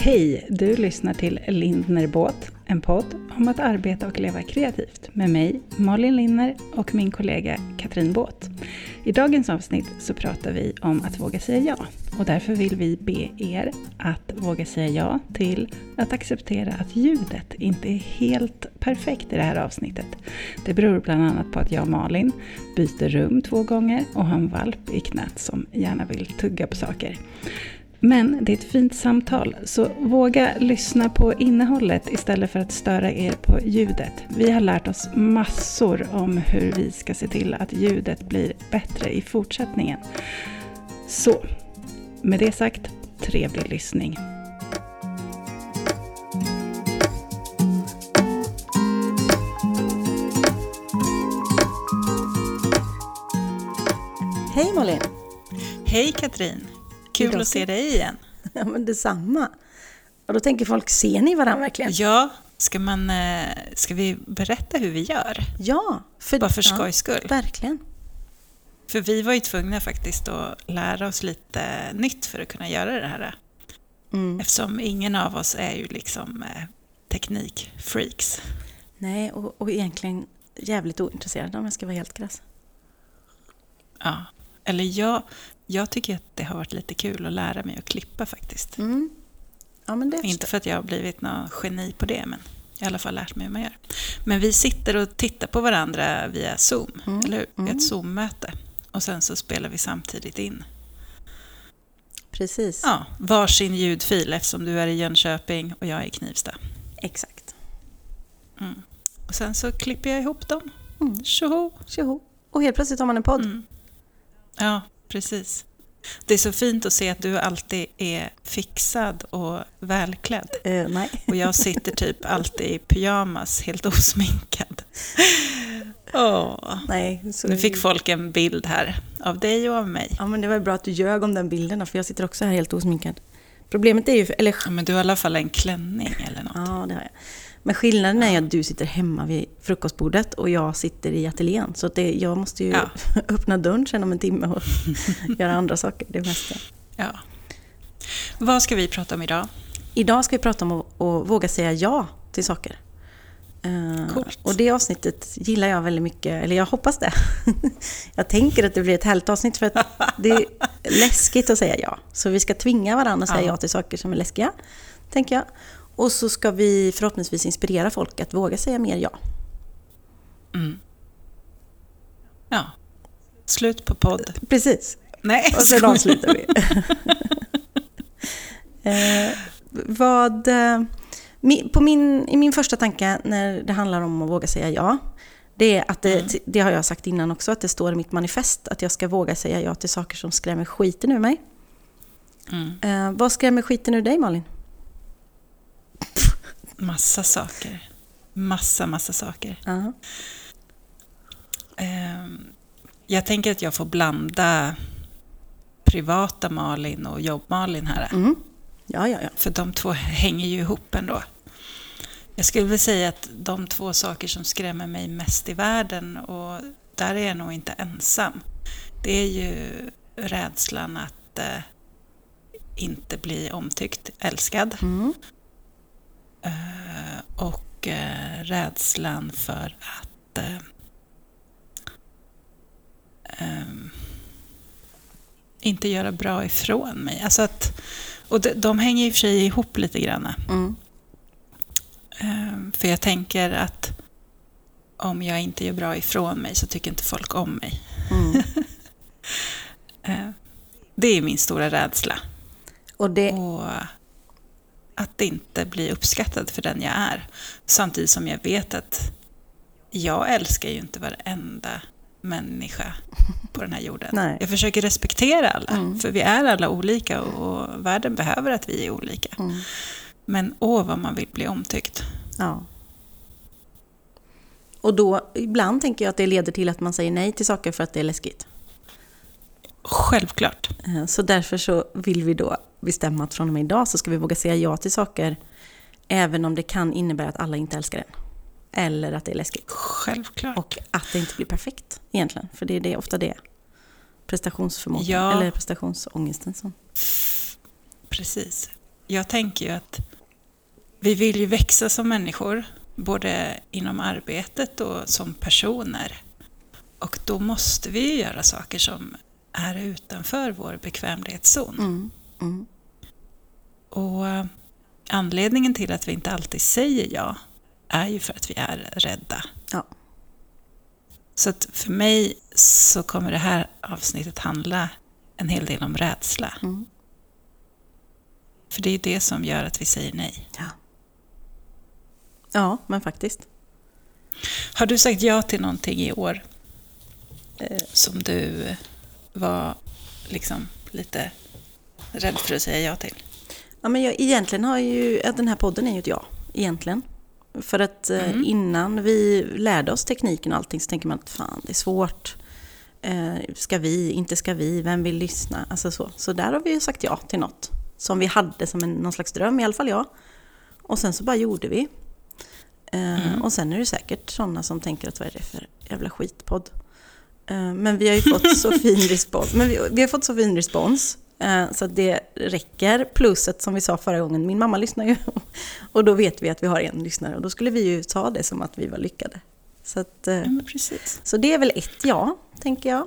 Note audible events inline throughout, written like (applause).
Hej! Du lyssnar till Lindner Båt, en podd om att arbeta och leva kreativt med mig, Malin Lindner och min kollega Katrin Båt. I dagens avsnitt så pratar vi om att våga säga ja och därför vill vi be er att våga säga ja till att acceptera att ljudet inte är helt perfekt i det här avsnittet. Det beror bland annat på att jag och Malin byter rum två gånger och har en valp i knät som gärna vill tugga på saker. Men det är ett fint samtal, så våga lyssna på innehållet istället för att störa er på ljudet. Vi har lärt oss massor om hur vi ska se till att ljudet blir bättre i fortsättningen. Så, med det sagt, trevlig lyssning. Hej Malin! Hej Katrin! Kul att se dig igen. (laughs) Ja men detsamma. Och då tänker folk, ser ni varandra verkligen? Ja, ska, man, eh, ska vi berätta hur vi gör? Ja, för, Bara för ja, skojs skull. Verkligen. För vi var ju tvungna faktiskt att lära oss lite nytt för att kunna göra det här. Mm. Eftersom ingen av oss är ju liksom eh, teknikfreaks. Nej, och, och egentligen jävligt ointresserad om jag ska vara helt krass. Ja. Eller jag, jag tycker att det har varit lite kul att lära mig att klippa faktiskt. Mm. Ja Inte för att jag har blivit någon geni på det, men jag har i alla fall lärt mig hur man gör. Men vi sitter och tittar på varandra via Zoom, Mm, eller hur? mm. Ett Zoom-möte. Och sen så spelar vi samtidigt in. Precis. Ja, varsin ljudfil eftersom du är i Jönköping och jag är i Knivsta. Exakt. Mm. Och sen så klipper jag ihop dem. Mm. Tjoho! Tjoho. Och helt plötsligt har man en podd. Mm. Ja, precis. Det är så fint att se att du alltid är fixad och välklädd. Eh, nej. Och jag sitter typ alltid i pyjamas, helt osminkad. (laughs) Åh. nej. Nu fick folk en bild här av dig och av mig. Ja men det var bra att du ljög om den bilden för jag sitter också här helt osminkad. Problemet är ju, eller Ja, men du har i alla fall en klänning eller något. Ja, det har jag. Men skillnaden är att du sitter hemma vid frukostbordet och jag sitter i ateljén. Så det, jag måste ju Ja. (laughs) öppna dörren sen om en timme och (laughs) göra andra saker. Det mesta. Ja. Vad ska vi prata om idag? Idag ska vi prata om att, att våga säga ja till saker. Eh, Coolt. och det avsnittet gillar jag väldigt mycket, eller jag hoppas det. (laughs) jag tänker att det blir ett härligt avsnitt för att det är läskigt att säga ja. Så vi ska tvinga varandra att säga Ja. ja till saker som är läskiga, tänker jag. Och så ska vi förhoppningsvis inspirera folk att våga säga mer ja. Mm. Ja. Slut på podd. Precis. Nej, Och sen avslutar vi. (laughs) (laughs) eh, vad, eh, på min, I min första tanke när det handlar om att våga säga ja, det är att det, det har jag sagt innan också, att det står i mitt manifest att jag ska våga säga ja till saker som skrämmer skiten ur mig. Mm. Eh, vad skrämmer skiten ur dig Malin? Massa saker. Massa, massa saker. Ja. Ehm, Jag tänker att jag får blanda privata Malin och jobb-Malin här. Mm. ja, ja, ja. För de två hänger ju ihop ändå. Jag skulle väl säga att de två saker som skrämmer mig mest i världen, och där är jag nog inte ensam, det är ju rädslan att eh, inte bli omtyckt, älskad. Mm. Eh, och eh, rädslan för att eh, inte göra bra ifrån mig. Alltså att, och de, de hänger i och för sig ihop lite grann. Mm. För jag tänker att om jag inte gör bra ifrån mig så tycker inte folk om mig. Mm. (laughs) Det är min stora rädsla. Och det, Och att inte bli uppskattad för den jag är. Samtidigt som jag vet att jag älskar ju inte varenda människa på den här jorden. (laughs) Nej. Jag försöker respektera alla, Mm. för vi är alla olika och världen behöver att vi är olika. mm. Men åh vad man vill bli omtyckt. Ja. Och då, ibland tänker jag att det leder till att man säger nej till saker för att det är läskigt. Självklart. Eh, Så därför så vill vi då bestämma att från och med idag så ska vi våga säga ja till saker även om det kan innebära att alla inte älskar en. Eller att det är läskigt. Självklart. Och att det inte blir perfekt egentligen. För det är det, ofta det prestationsförmågan Ja. eller prestationsångesten som... Precis. jag tänker ju att vi vill ju växa som människor, både inom arbetet och som personer. Och då måste vi ju göra saker som är utanför vår bekvämlighetszon. Mm. Mm. Och eh, anledningen till att vi inte alltid säger ja är ju för att vi är rädda. Ja. Så att för mig så kommer det här avsnittet handla en hel del om rädsla. Mm. För det är det som gör att vi säger nej. Ja. ja, men faktiskt. Har du sagt ja till någonting i år Eh, som du var liksom lite rädd för att säga ja till? Ja, men jag, egentligen har ju, den här podden är ju ett ja, egentligen. För att Mm. innan vi lärde oss tekniken och allting så tänker man att fan, det är svårt. Eh, ska vi, inte ska vi, vem vill lyssna? Alltså så. så där har vi ju sagt ja till något som vi hade som en, någon slags dröm, i alla fall jag. Och sen så bara gjorde vi. Eh, Mm. Och sen är det säkert sådana som tänker att vad är det för jävla skitpodd? Eh, Men vi har ju fått så (laughs) fin respons. Men vi, vi har fått så fin respons. eh, Så det räcker. Plus att som vi sa förra gången, min mamma lyssnar ju. (laughs) Och då vet vi att vi har en lyssnare. Och då skulle vi ju ta det som att vi var lyckade. Så, att, eh, Ja, så det är väl ett ja, tänker jag.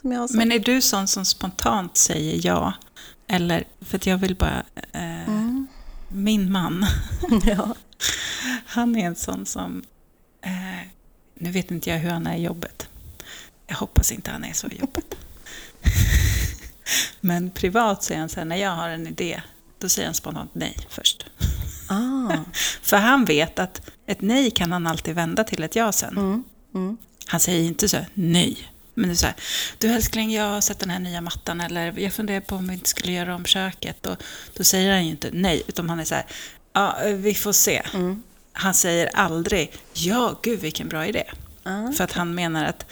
Som jag. Men är du sån som spontant säger ja? Eller, för att jag vill bara... Eh, Mm. Min man, (laughs) ja. han är en sån som... Eh, nu vet inte jag hur han är i jobbet. Jag hoppas inte han är så i jobbet. (laughs) Men privat säger han så här, när jag har en idé, då säger han spontant nej först. Ah. (laughs) För han vet att ett nej kan han alltid vända till ett ja sen. Mm. Mm. Han säger inte så nej. Men det är så här, du älskling, jag har sett den här nya mattan eller jag funderar på om vi inte skulle göra om köket. Och då säger han ju inte nej, utan han är så här, ja, vi får se. Mm. Han säger aldrig, ja, gud vilken bra idé. Ah. För att han menar att,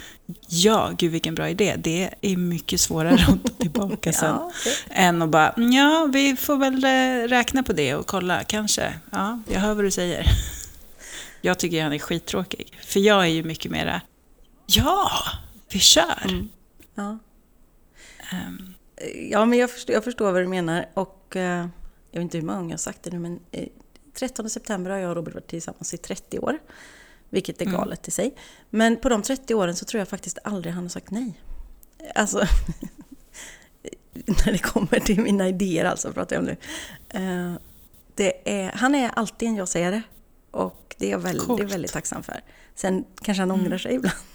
ja, gud vilken bra idé, det är mycket svårare att ta tillbaka (laughs) sen. Ja, okej. Än att bara, ja, vi får väl eh, räkna på det och kolla, kanske. Ja, jag hör vad du säger. Jag tycker han är skittråkig. För jag är ju mycket mera, ja, vi kör. Mm. Ja. Ehm, Ja, men jag förstår, jag förstår vad du menar. Och eh, jag vet inte hur många gånger jag har sagt det nu, men eh, 13 september har jag och Robert varit tillsammans i 30 år. Vilket är Mm. galet i sig. Men på de 30 åren så tror jag faktiskt aldrig han har sagt nej. Alltså, (laughs) när det kommer till mina idéer alltså, pratar jag om nu. Eh, det är, han är alltid en jag-sägare. Och det är jag väldigt, Coolt. väldigt tacksam för. Sen kanske han ångrar sig ibland. (laughs)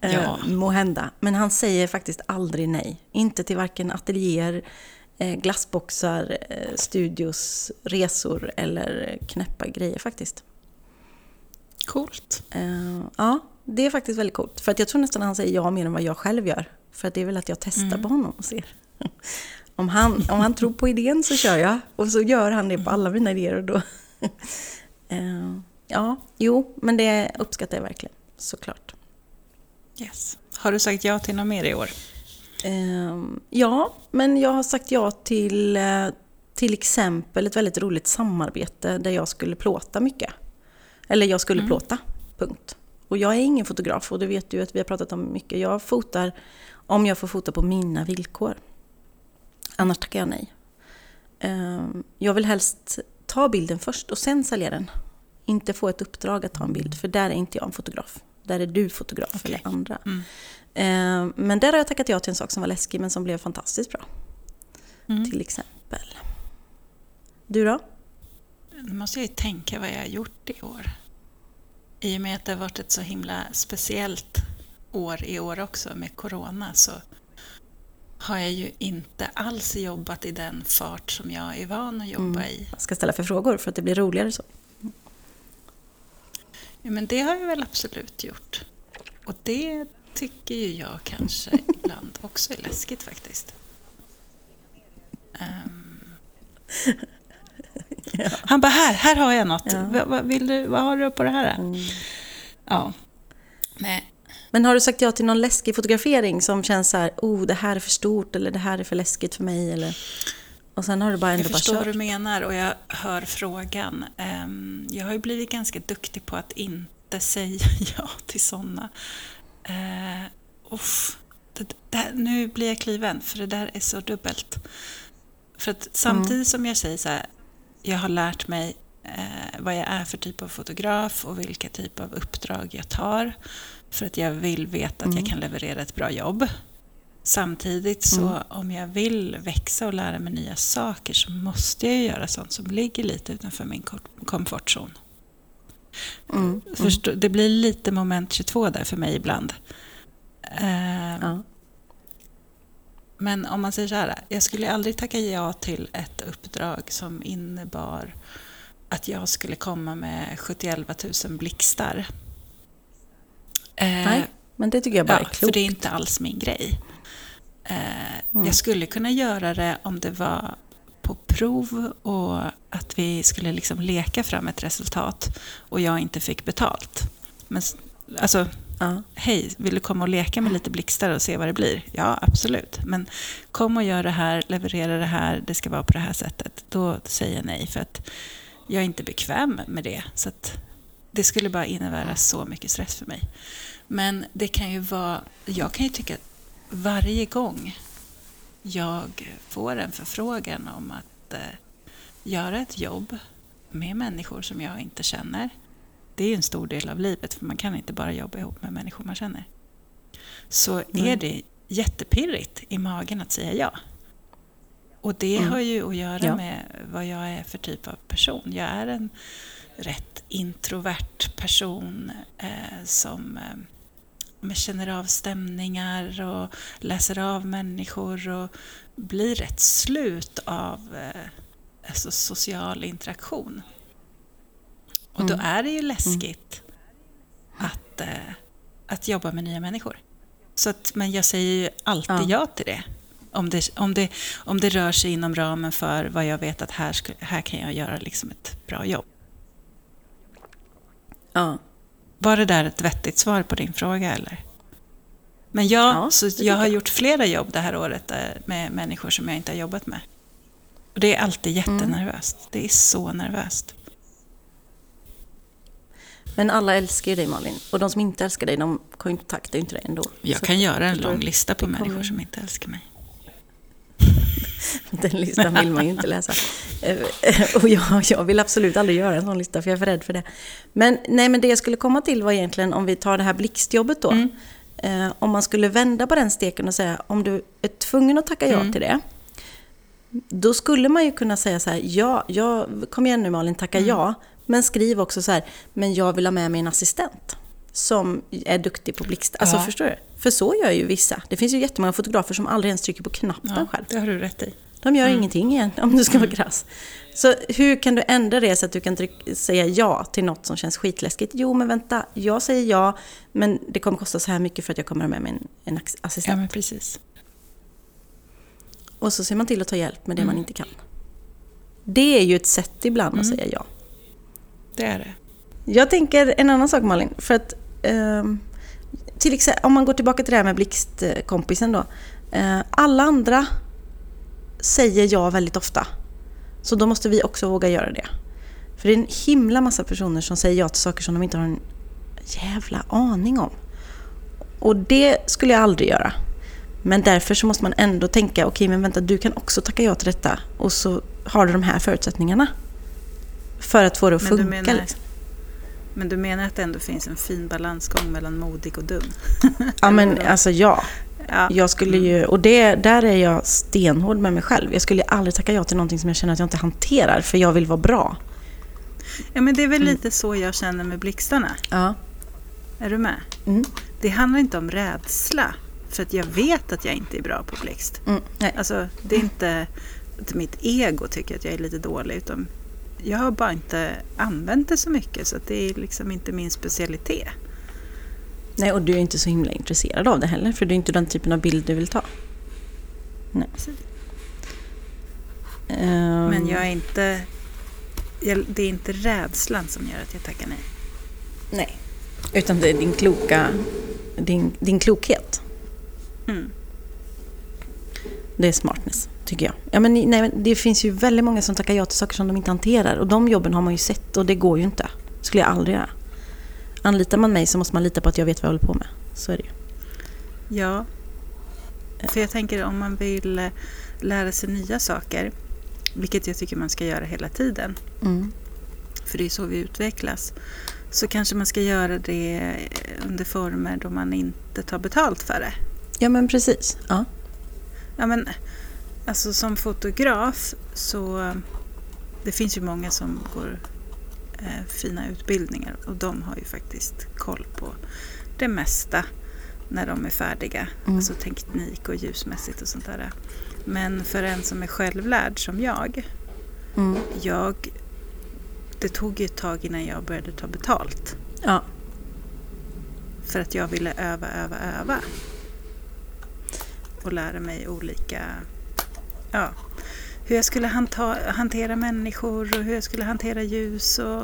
Eh, Ja. Må hända. Men han säger faktiskt aldrig nej. Inte till varken ateljéer, eh, glassboxar, eh, studios, resor eller knäppa grejer faktiskt. Coolt. Eh, ja, det är faktiskt väldigt coolt. För att jag tror nästan han säger ja mer än vad jag själv gör. För att det är väl att jag testar Mm. på honom och ser. (laughs) Om han, om han tror på idén så kör jag. Och så gör han det på alla mina idéer. Och då. (laughs) Eh, ja, jo, men det uppskattar jag verkligen. Såklart. Yes. Har du sagt ja till något mer i år? Ehm, ja, men jag har sagt ja till eh, till exempel ett väldigt roligt samarbete där jag skulle plåta mycket. Eller jag skulle Mm. plåta, punkt. Och jag är ingen fotograf och det vet du att vi har pratat om mycket. Jag fotar om jag får fota på mina villkor. Annars tackar jag nej. Ehm, Jag vill helst ta bilden först och sen sälja den. Inte få ett uppdrag att ta en bild, för där är inte jag en fotograf. Där är du fotograf Okej. eller andra. Mm. Eh, Men där har jag tackat ja till en sak som var läskig men som blev fantastiskt bra. Mm. Till exempel. Du då? Nu måste jag ju tänka vad jag har gjort i år. I och med att det har varit ett så himla speciellt år i år också med Corona så har jag ju inte alls jobbat i den fart som jag är van att jobba Mm. i. Jag ska ställa för frågor för att det blir roligare så. Ja, men det har jag väl absolut gjort. Och det tycker ju jag kanske (laughs) ibland också är läskigt faktiskt. Ehm. Han bara, här, här har jag något. Ja. Vad, vad, vill du, vad har du på det här? Mm. Ja. Nej, Men har du sagt ja till någon läskig fotografering som känns så här, oh det här är för stort eller det här är för läskigt för mig eller... Och sen har du bara ändå jag bara förstår vad kört. du menar och jag hör frågan. Ehm, Jag har ju blivit ganska duktig på att inte (laughs) säga ja till sådana. Uh, uff, det där, nu blir jag kliven, för det där är så dubbelt. För att samtidigt mm. som jag säger så här, jag har lärt mig eh, vad jag är för typ av fotograf och vilka typ av uppdrag jag tar. För att jag vill veta att jag mm. kan leverera ett bra jobb. Samtidigt så mm. om jag vill växa och lära mig nya saker så måste jag göra sånt som ligger lite utanför min komfortzon. Mm. Förstå, det blir lite moment 22 där för mig ibland. Eh, ja. Men om man säger så här, jag skulle aldrig tacka ja till ett uppdrag som innebar att jag skulle komma med 71 000 blixtar. Eh, Nej, men det tycker jag bara ja, är klokt. För det är inte alls min grej. Eh, mm. Jag skulle kunna göra det om det var på prov och att vi skulle liksom leka fram ett resultat och jag inte fick betalt. Men alltså, ja. hej, vill du komma och leka med lite blixtar och se vad det blir? Ja, absolut. Men kom och gör det här, leverera det här, det ska vara på det här sättet. Då säger jag nej för att jag är inte bekväm med det. Så att det skulle bara innebära så mycket stress för mig. Men det kan ju vara, jag kan ju tycka att varje gång jag får en förfrågan om att eh, göra ett jobb med människor som jag inte känner. Det är en stor del av livet, för man kan inte bara jobba ihop med människor man känner. Så mm. är det jättepirrigt i magen att säga ja. Och det mm. har ju att göra ja. med vad jag är för typ av person. Jag är en rätt introvert person eh, som eh, känner av stämningar och läser av människor och blir rätt slut av eh, alltså social interaktion. Och då mm. är det ju läskigt mm. att, eh, att jobba med nya människor. Så att, men jag säger ju alltid ja. ja till det. Om det, om, det, om det rör sig inom ramen för vad jag vet att här, här kan jag göra liksom ett bra jobb. Ja. Var det där ett vettigt svar på din fråga eller? Men ja, ja så jag har gjort flera jobb det här året eh, med människor som jag inte har jobbat med. Och det är alltid mm. jättenervöst. Mm. Det är så nervöst. Men alla älskar ju dig Malin. Och de som inte älskar dig, de kontaktar ju inte dig ändå. Jag så kan göra en lång lista på människor som inte älskar mig. (laughs) Den listan vill man ju inte läsa. Eh, och jag, jag, vill absolut aldrig göra en sån lista, för jag är för rädd för det. Men, nej, men det jag skulle komma till var egentligen, om vi tar det här blixtjobbet då. Mm. Eh, om man skulle vända på den steken och säga, om du är tvungen att tacka ja mm. till det. Då skulle man ju kunna säga så här, ja, ja kom igen nu Malin, tacka mm. ja. Men skriv också så här, men jag vill ha med mig en assistent som är duktig på blixt. Alltså ja. förstår du? För så gör ju vissa. Det finns ju jättemånga fotografer som aldrig ens trycker på knappen ja, själv. det har du rätt i. De gör mm. ingenting igen, om du ska vara krass. Så hur kan du ändra det så att du kan säga ja till något som känns skitläskigt? Jo, men vänta, jag säger ja, men det kommer kosta så här mycket för att jag kommer ha med mig en, en assistent. Ja, men precis. Och så ser man till att ta hjälp med det mm. man inte kan. Det är ju ett sätt ibland att mm. säga ja. Det är det. Jag tänker en annan sak Malin, för att um, till exempel, om man går tillbaka till det här med blixtkompisen då. Uh, alla andra säger ja väldigt ofta. Så då måste vi också våga göra det. För det är en himla massa personer som säger ja till saker som de inte har en jävla aning om. Och det skulle jag aldrig göra. Men därför så måste man ändå tänka, okej okay, men vänta du kan också tacka ja till detta. Och så har du de här förutsättningarna. För att få det att men funka. Du menar, liksom. Men du menar att det ändå finns en fin balansgång mellan modig och dum? ja men alltså ja. Ja. Jag skulle ju, mm. och det, där är jag stenhård med mig själv. Jag skulle aldrig tacka ja till någonting som jag känner att jag inte hanterar, för jag vill vara bra. Ja, men det är väl mm. lite så jag känner med blixtarna. Ja. Är du med? Mm. Det handlar inte om rädsla, för att jag vet att jag inte är bra på blixt. Mm. Nej. Alltså, det är inte att mitt ego tycker att jag är lite dålig, utan jag har bara inte använt det så mycket, så det är liksom inte min specialitet. Nej, och du är inte så himla intresserad av det heller, för det är inte den typen av bild du vill ta. Nej. Um, Men jag är inte... Jag, det är inte rädslan som gör att jag tackar nej. Nej, utan det är din kloka... Din, din klokhet. Mm. Det är smartness, tycker jag. Ja, men, nej, det finns ju väldigt många som tackar ja till saker som de inte hanterar. Och de jobben har man ju sett och det går ju inte. Skulle jag aldrig göra anlitar man mig så måste man lita på att jag vet vad jag håller på med. Så är det ju. Ja, för jag tänker om man vill eh, lära sig nya saker vilket jag tycker man ska göra hela tiden, Mm. för det är så vi utvecklas, så kanske man ska göra det under former då man inte tar betalt för det. Ja, men precis. Ja. Ja, men, alltså som fotograf så det finns ju många som går eh, fina utbildningar och de har ju faktiskt koll på det mesta när de är färdiga. Mm. Alltså teknik och ljusmässigt och sånt där. Men för en som är självlärd som jag, Mm. jag det tog ju ett tag innan jag började ta betalt. ja. För att jag ville öva, öva, öva. Och lära mig olika... Ja, hur jag skulle hanta, hantera människor och hur jag skulle hantera ljus och...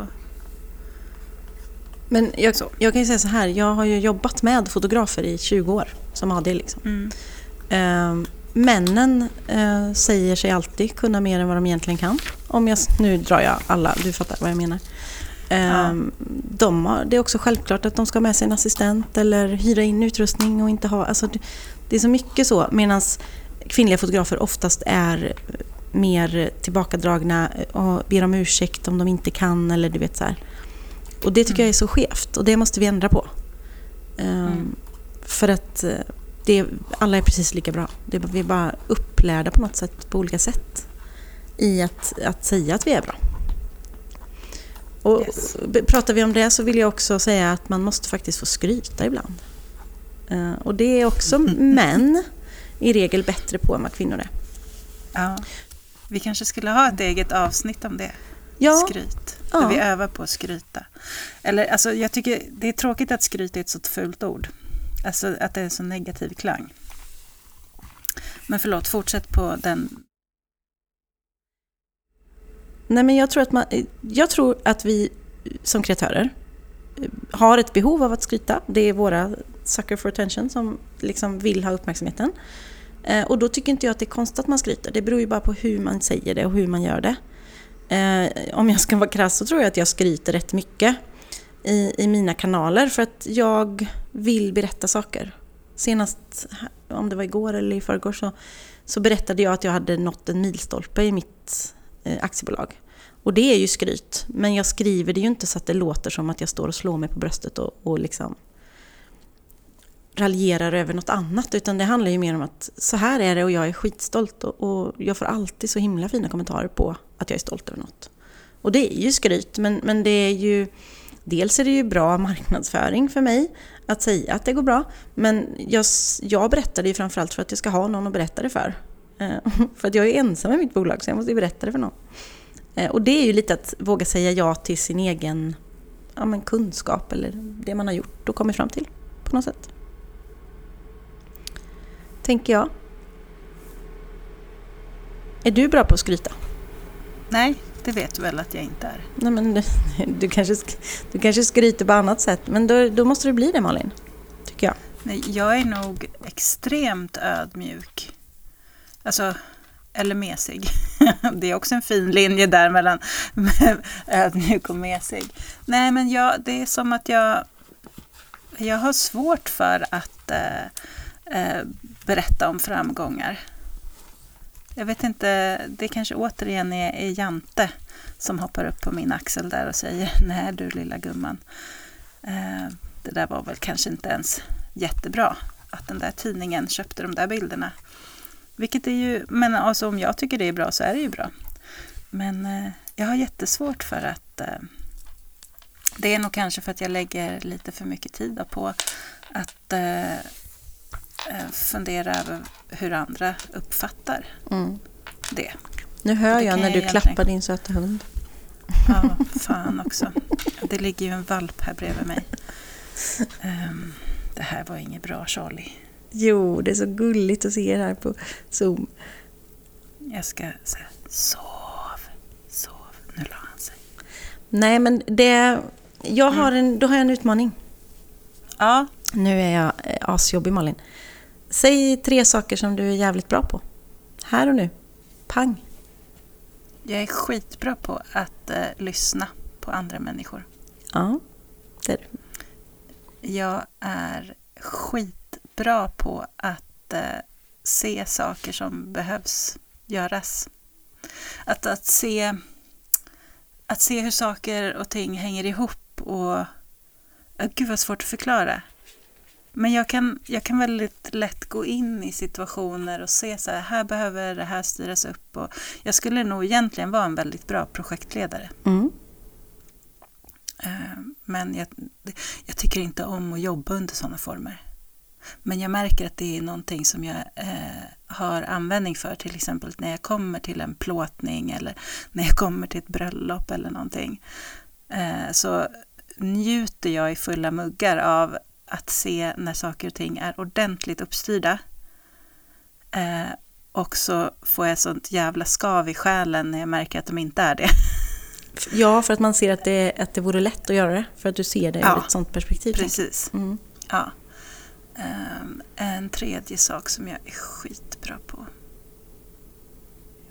Men jag, jag kan ju säga så här, jag har ju jobbat med fotografer i 20 år som AD. Liksom. Mm, Eh, männen eh, säger sig alltid kunna mer än vad de egentligen kan. Om jag, nu drar jag alla, du fattar vad jag menar. Ja. de har, det är också självklart att de ska ha med sig en assistent eller hyra in utrustning och inte ha... Alltså det, det är så mycket så. Medan kvinnliga fotografer oftast är mer tillbakadragna och ber om ursäkt om de inte kan eller du vet så här. Och det tycker jag är så skevt och det måste vi ändra på. Eh, Mm. För att eh, det, alla är precis lika bra. Det, vi är bara upplärda på något sätt, på olika sätt i att, att säga att vi är bra. Och Yes. pratar vi om det så vill jag också säga att man måste faktiskt få skryta ibland. Eh, och det är också (laughs) män i regel bättre på än vad kvinnor är. ja. Vi kanske skulle ha ett eget avsnitt om det. Ja, Skryt. Ja. Där vi övar på att skryta. Eller, alltså, jag tycker det är tråkigt att skryt är ett så fult ord. Alltså att det är en så negativ klang. Men förlåt, fortsätt på den. Nej, men jag tror, att man, jag tror att vi som kreatörer har ett behov av att skryta. Det är våra sucker for attention som liksom vill ha uppmärksamheten. Eh, och då tycker inte jag att det är konstigt att man skryter. Det beror ju bara på hur man säger det och hur man gör det. Eh, om jag ska vara krass så tror jag att jag skryter rätt mycket i, i mina kanaler för att jag vill berätta saker. Senast, om det var igår eller i förrgår, så, så berättade jag att jag hade nått en milstolpe i mitt eh, aktiebolag. Och det är ju skryt, men jag skriver det ju inte så att det låter som att jag står och slår mig på bröstet och, och liksom raljerar över något annat. Utan det handlar ju mer om att så här är det och jag är skitstolt. Och, och jag får alltid så himla fina kommentarer på att jag är stolt över något. Och det är ju skryt, men, men det är ju... Dels är det ju bra marknadsföring för mig att säga att det går bra. Men jag, jag berättar det ju framförallt för att jag ska ha någon att berätta det för. Eh, (laughs) för att jag är ensam i mitt bolag så jag måste ju berätta det för någon. Eh, Och det är ju lite att våga säga ja till sin egen ja, men kunskap eller det man har gjort och kommit fram till på något sätt. Tänker jag. Är du bra på att skryta? Nej, det vet du väl att jag inte är. Nej, men du, du, kanske, sk- du kanske skryter på annat sätt, men då, då måste du bli det Malin. Tycker jag. Nej, jag är nog extremt ödmjuk. Alltså, eller mesig. (laughs) Det är också en fin linje där mellan (laughs) ödmjuk och mesig. Nej, men jag, det är som att jag, jag har svårt för att eh, eh, berätta om framgångar. Jag vet inte, det kanske återigen är, är Jante som hoppar upp på min axel där och säger (laughs) Nej du lilla gumman. Eh, det där var väl kanske inte ens jättebra att den där tidningen köpte de där bilderna. Vilket är ju, men alltså om jag tycker det är bra så är det ju bra. Men eh, jag har jättesvårt för att eh, det är nog kanske för att jag lägger lite för mycket tid på att eh, fundera över hur andra uppfattar Mm. det. Nu hör jag när jag du klappar din söta hund. Ja, fan också. Det ligger ju en valp här bredvid mig. Ehm, det här var inget bra Charlie. Jo, det är så gulligt att se er här på Zoom. Jag ska säga sov, sov. Nu la han sig. Nej, men det... Jag har en, då har jag en utmaning. Ja, Nu är jag eh, asjobbig Malin. Säg tre saker som du är jävligt bra på. Här och nu. Pang. jag är skitbra på att eh, lyssna på andra människor. Ja, det är du. Jag är skitbra på att eh, se saker som behövs göras. att, att, se, att se hur saker och ting hänger ihop och... Gud vad svårt att förklara. Men jag kan, jag kan väldigt lätt gå in i situationer och se så här, här behöver det här styras upp. Och jag skulle nog egentligen vara en väldigt bra projektledare. Mm. Eh, men jag, jag tycker inte om att jobba under sådana former. Men jag märker att det är någonting som jag eh, har användning för, till exempel när jag kommer till en plåtning eller när jag kommer till ett bröllop eller någonting. Eh, så njuter jag i fulla muggar av att se när saker och ting är ordentligt uppstyrda. Eh, och så får jag sånt jävla skav i själen när jag märker att de inte är det. (laughs) Ja, för att man ser att det, att det vore lätt att göra det. För att du ser det Ja, ur ett sånt perspektiv. Precis. Mm. Ja. Ehm, en tredje sak som jag är skitbra på.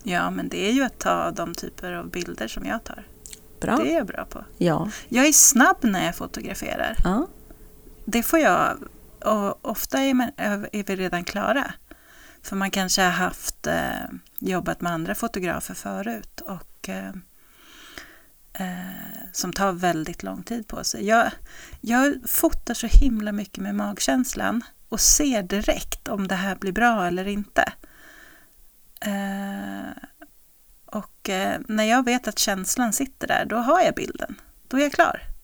Ja, men det är ju att ta de typer av bilder som jag tar. Bra. Det är jag bra på. Ja. Jag är snabb när jag fotograferar. ja. Det får jag. Och ofta är, man, är vi redan klara. För man kanske har haft eh, jobbat med andra fotografer förut och eh, eh, som tar väldigt lång tid på sig. Jag, jag fotar så himla mycket med magkänslan och ser direkt om det här blir bra eller inte. Eh, och eh, när jag vet att känslan sitter där, då har jag bilden. Då är jag klar.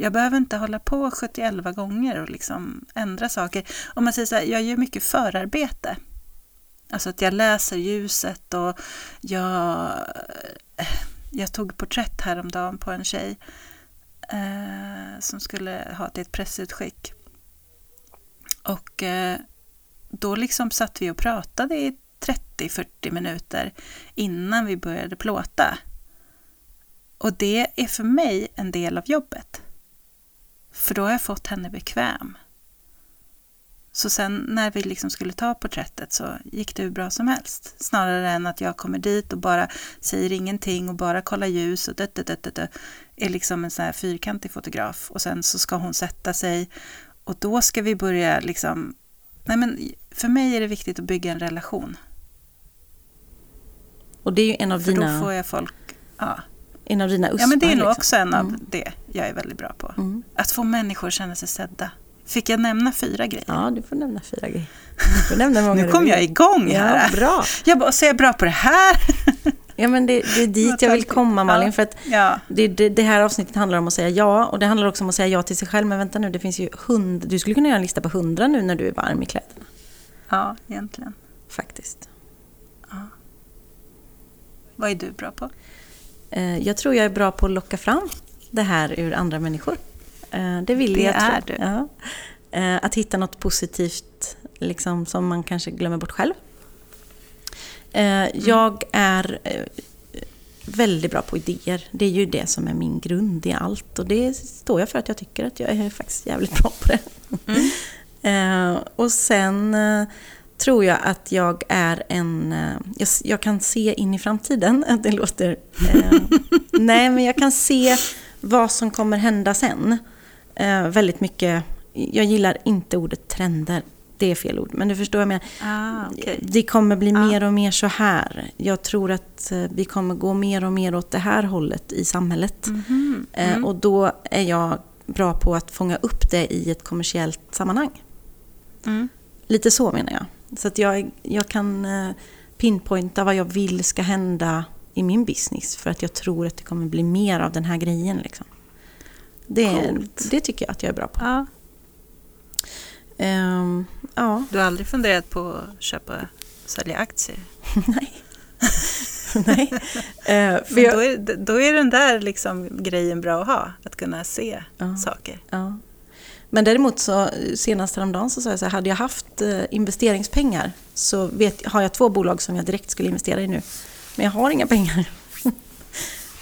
Jag behöver inte hålla på 71 gånger och liksom ändra saker. Om man säger så här, jag gör mycket förarbete. Alltså att jag läser ljuset och jag, eh, jag tog porträtt häromdagen på en tjej eh, som skulle ha till ett pressutskick. Och eh, då liksom satt vi och pratade i 30-40 minuter innan vi började plåta. Och det är för mig en del av jobbet. För då har jag fått henne bekväm. Så sen när vi liksom skulle ta porträttet så gick det hur bra som helst. Snarare än att jag kommer dit och bara säger ingenting och bara kollar ljus och dött, dött, dött, dött, är liksom en sån här fyrkantig fotograf. Och sen så ska hon sätta sig och då ska vi börja liksom... Nej men för mig är det viktigt att bygga en relation. Och det är ju en av För dina, då får jag folk... Ja, en av dina uspar. ja men det är nog liksom. också en av Mm. det jag är väldigt bra på. Mm. Att få människor att känna sig sedda. Fick jag nämna fyra grejer? Ja, du får nämna fyra grejer. Du får nämna (laughs) många Nu kom jag igång Ja, här. bra. Jag bara, så är jag bra på det här? (laughs) Ja, men det, det är dit jag vill komma Malin. Ja. För att Ja, det, det, det här avsnittet handlar om att säga ja och det handlar också om att säga ja till sig själv. Men vänta nu, det finns ju hund... Du skulle kunna göra en lista på hundra nu när du är varm i kläderna. ja, egentligen. Faktiskt. Vad är du bra på? Eh, Jag tror jag är bra på att locka fram det här ur andra människor. Eh, Det vill Det jag är tro. du. Ja. Eh, Att hitta något positivt liksom, som man kanske glömmer bort själv. Eh, Jag är väldigt bra på idéer. Det är ju det som är min grund i allt. Och det står jag för att jag tycker att jag är faktiskt jävligt bra på det. (laughs) Eh, Och sen tror jag att jag är en... eh, Jag, jag kan se in i framtiden. (laughs) Det låter... eh, nej, men jag kan se vad som kommer hända sen. Eh, väldigt mycket... Jag gillar inte ordet trender. Det är fel ord, men du förstår vad jag menar. Ah, okej. Det kommer bli Ja. mer och mer så här. Jag tror att eh, vi kommer gå mer och mer åt det här hållet i samhället. Mhm. Eh, Mm. Och då är jag bra på att fånga upp det i ett kommersiellt sammanhang. Mm. Lite så menar jag. Så att jag, jag kan eh, pinpointa vad jag vill ska hända i min business. För att jag tror att det kommer bli mer av den här grejen. Liksom. Det, Coolt. det tycker jag att jag är bra på. Ja. Ehm, ja, Du har aldrig funderat på att köpa sälja aktier? (laughs) nej. (laughs) nej. Eh, för jag, då, är, då är den där liksom grejen bra att ha, att kunna se Ja. saker. Ja. Men däremot så senast häromdagen så sa jag så här, hade jag haft eh, investeringspengar så vet, har jag två bolag som jag direkt skulle investera i nu. Men jag har inga pengar. (laughs)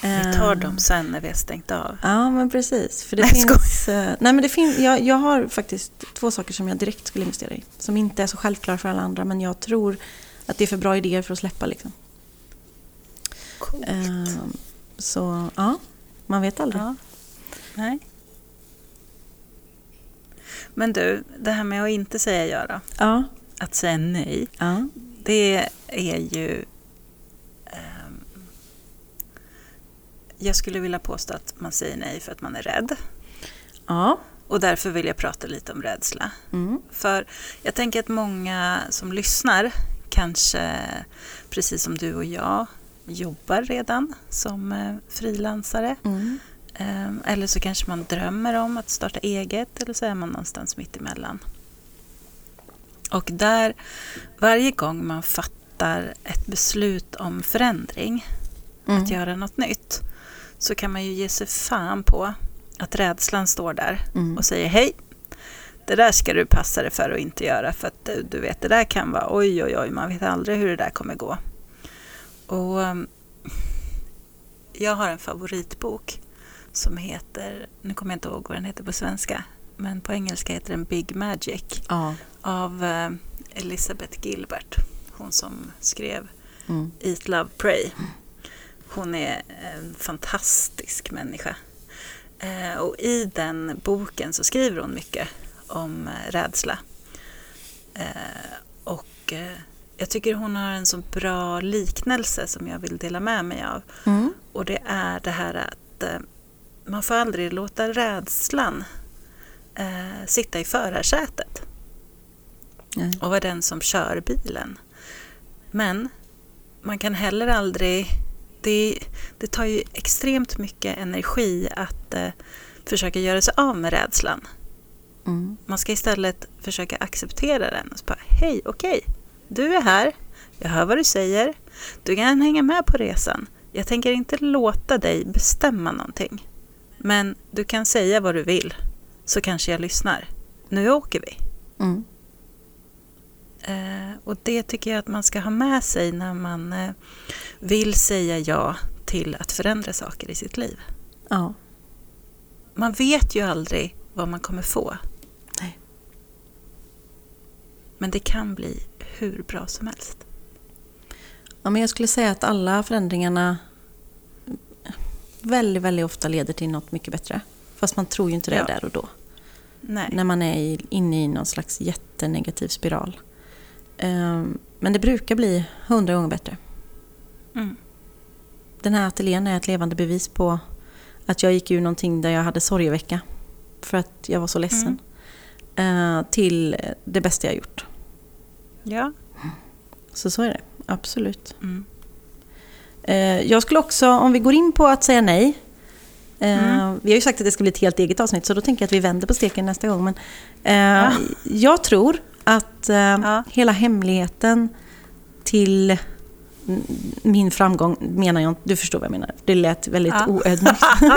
Vi tar dem sen när vi har stängt av. Ja, men precis. För det Nej, finns... eh, nej, men det finns jag, jag har faktiskt två saker som jag direkt skulle investera i. Som inte är så självklara för alla andra, men jag tror att det är för bra idéer för att släppa. Liksom. Coolt. Eh, så, ja. Man vet aldrig. Ja. Nej. Men du, det här med att inte säga ja då. Ja. Att säga nej. ja. Det är ju... ehm, jag skulle vilja påstå att man säger nej för att man är rädd. Ja. Och därför vill jag prata lite om rädsla. Mm. För jag tänker att många som lyssnar kanske, precis som du och jag, jobbar redan som eh, frilansare. Mm. Ehm, Eller så kanske man drömmer om att starta eget eller så är man någonstans mitt emellan. Och där, varje gång man fattar ett beslut om förändring, Mm. att göra något nytt, så kan man ju ge sig fan på att rädslan står där Mm. och säger hej. Det där ska du passa dig för att inte göra för att du, du vet det där kan vara oj oj oj man vet aldrig hur det där kommer gå. Och um, jag har en favoritbok som heter, nu kommer jag inte ihåg vad den heter på svenska, men på engelska heter den Big Magic Ja. av eh, Elizabeth Gilbert. Hon som skrev Mm. Eat, Love, Pray. Hon är en fantastisk människa. Eh, och i den boken så skriver hon mycket om eh, rädsla. Eh, och eh, jag tycker hon har en så bra liknelse som jag vill dela med mig av. Mm. Och det är det här att man får aldrig låta rädslan eh, sitta i förarsätet Nej. och vara den som kör bilen. Men man kan heller aldrig... Det, det tar ju extremt mycket energi att eh, försöka göra sig av med rädslan. Mm. Man ska istället försöka acceptera den och bara, hej, okej, du är här, jag hör vad du säger, du kan hänga med på resan. Jag tänker inte låta dig bestämma någonting. Men du kan säga vad du vill, så kanske jag lyssnar. Nu åker vi. Mm. Eh, och det tycker jag att man ska ha med sig när man eh, vill säga ja till att förändra saker i sitt liv. Ja. Man vet ju aldrig vad man kommer få. Nej. Men det kan bli hur bra som helst. ja, men jag skulle säga att alla förändringarna väldigt, väldigt ofta leder till något mycket bättre. Fast man tror ju inte det Ja. där och då. Nej. När man är inne i någon slags jättenegativ spiral. Ehm, Men det brukar bli hundra gånger bättre. Mm. Den här ateljén är ett levande bevis på att jag gick ur någonting där jag hade sorgevecka. För att jag var så ledsen. Eh, till det bästa jag gjort. Ja. Så så är det, absolut. Mm. Eh, Jag skulle också, om vi går in på att säga nej. eh, Mm. Vi har ju sagt att det ska bli ett helt eget avsnitt så då tänker jag att vi vänder på steken nästa gång. Men, eh, Jag tror att Ja. hela hemligheten till min framgång menar jag inte, du förstår vad jag menar. Det lät väldigt Ja. oödmjukt. (laughs)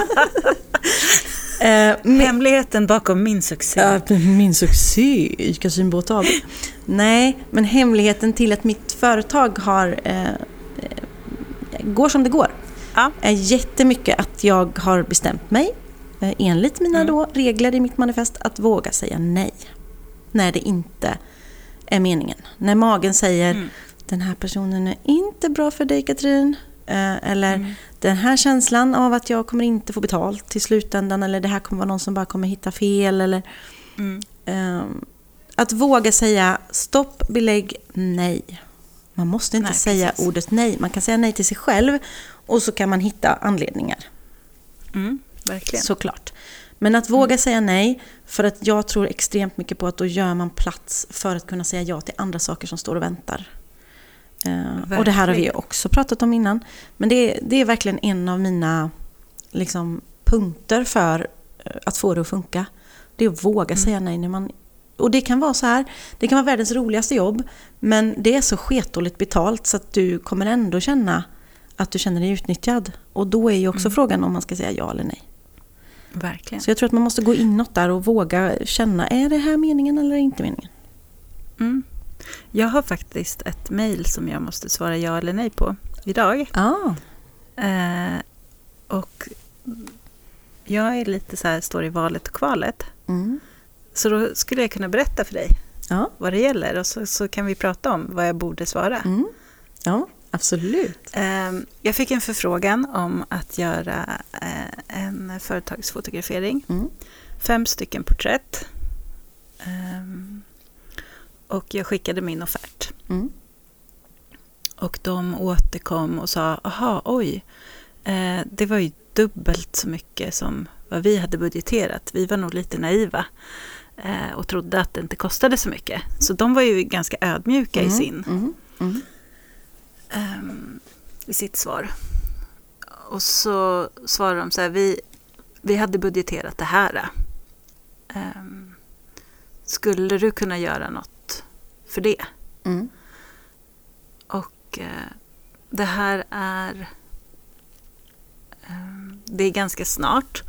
Men- Hemligheten bakom min succé. Ja, min succé i Kasinbåt AB. Nej, men hemligheten till att mitt företag har, eh, går som det går Ja. är jättemycket att jag har bestämt mig, eh, enligt mina Mm. då regler i mitt manifest, att våga säga nej. När det inte är meningen. När magen säger Mm. den här personen är inte bra för dig Katrin. Eh, eller Mm. den här känslan av att jag kommer inte få betalt till slutändan. Eller det här kommer vara någon som bara kommer hitta fel. Eller, Mm. Ehm, att våga säga stopp, belägg, nej. Man måste inte Nej, säga precis. ordet nej. Man kan säga nej till sig själv och så kan man hitta anledningar. Mm. Verkligen. Såklart. Men att våga säga nej, för att jag tror extremt mycket på att då gör man plats för att kunna säga ja till andra saker som står och väntar. Eh, och det här har vi Verkligen. också pratat om innan. Men det, är- det är verkligen en av mina liksom, punkter för eh, att få det att funka. Det är att våga Mm. säga nej när man... Och det kan vara så här, det kan vara världens roligaste jobb, men det är så sketdåligt betalt så att du kommer ändå känna att du känner dig utnyttjad. Och då är ju också Mm. frågan om man ska säga ja eller nej. Verkligen. Så jag tror att man måste gå inåt där och våga känna, är det här meningen eller inte meningen? Mm. Jag har faktiskt ett mejl som jag måste svara ja eller nej på idag. Ah. Eh, och jag är lite så här, står i valet och kvalet. Mm. Så då skulle jag kunna berätta för dig Ja. vad det gäller och så, så kan vi prata om vad jag borde svara. Mm. ja, absolut. Eh, jag fick en förfrågan om att göra eh, en företagsfotografering. Mm. Fem stycken porträtt. Ehm, och jag skickade min offert. Mm. Och de återkom och sa, aha, oj, eh, det var ju dubbelt så mycket som vad vi hade budgeterat. Vi var nog lite naiva och trodde att det inte kostade så mycket. Så de var ju ganska ödmjuka Mm, i, sin, mm, mm. ehm, i sitt svar. Och så svarade de så här, vi, vi hade budgeterat det här. Ehm, skulle du kunna göra något för det? Mm. Och eh, det här är... Eh, det är ganska snart.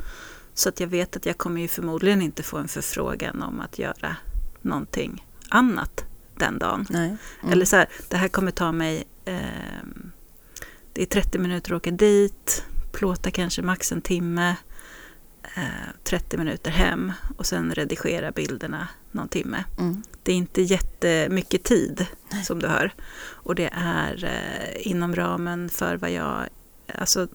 Så att jag vet att jag kommer ju förmodligen inte få en förfrågan om att göra någonting annat den dagen. Nej. Mm. Eller så här, det här kommer ta mig... Eh, det är 30 minuter att åka dit, plåta kanske max en timme, eh, 30 minuter hem och sen redigera bilderna någon timme. Mm. Det är inte jättemycket tid som du hör. Och det är eh, inom ramen för vad jag... Alltså,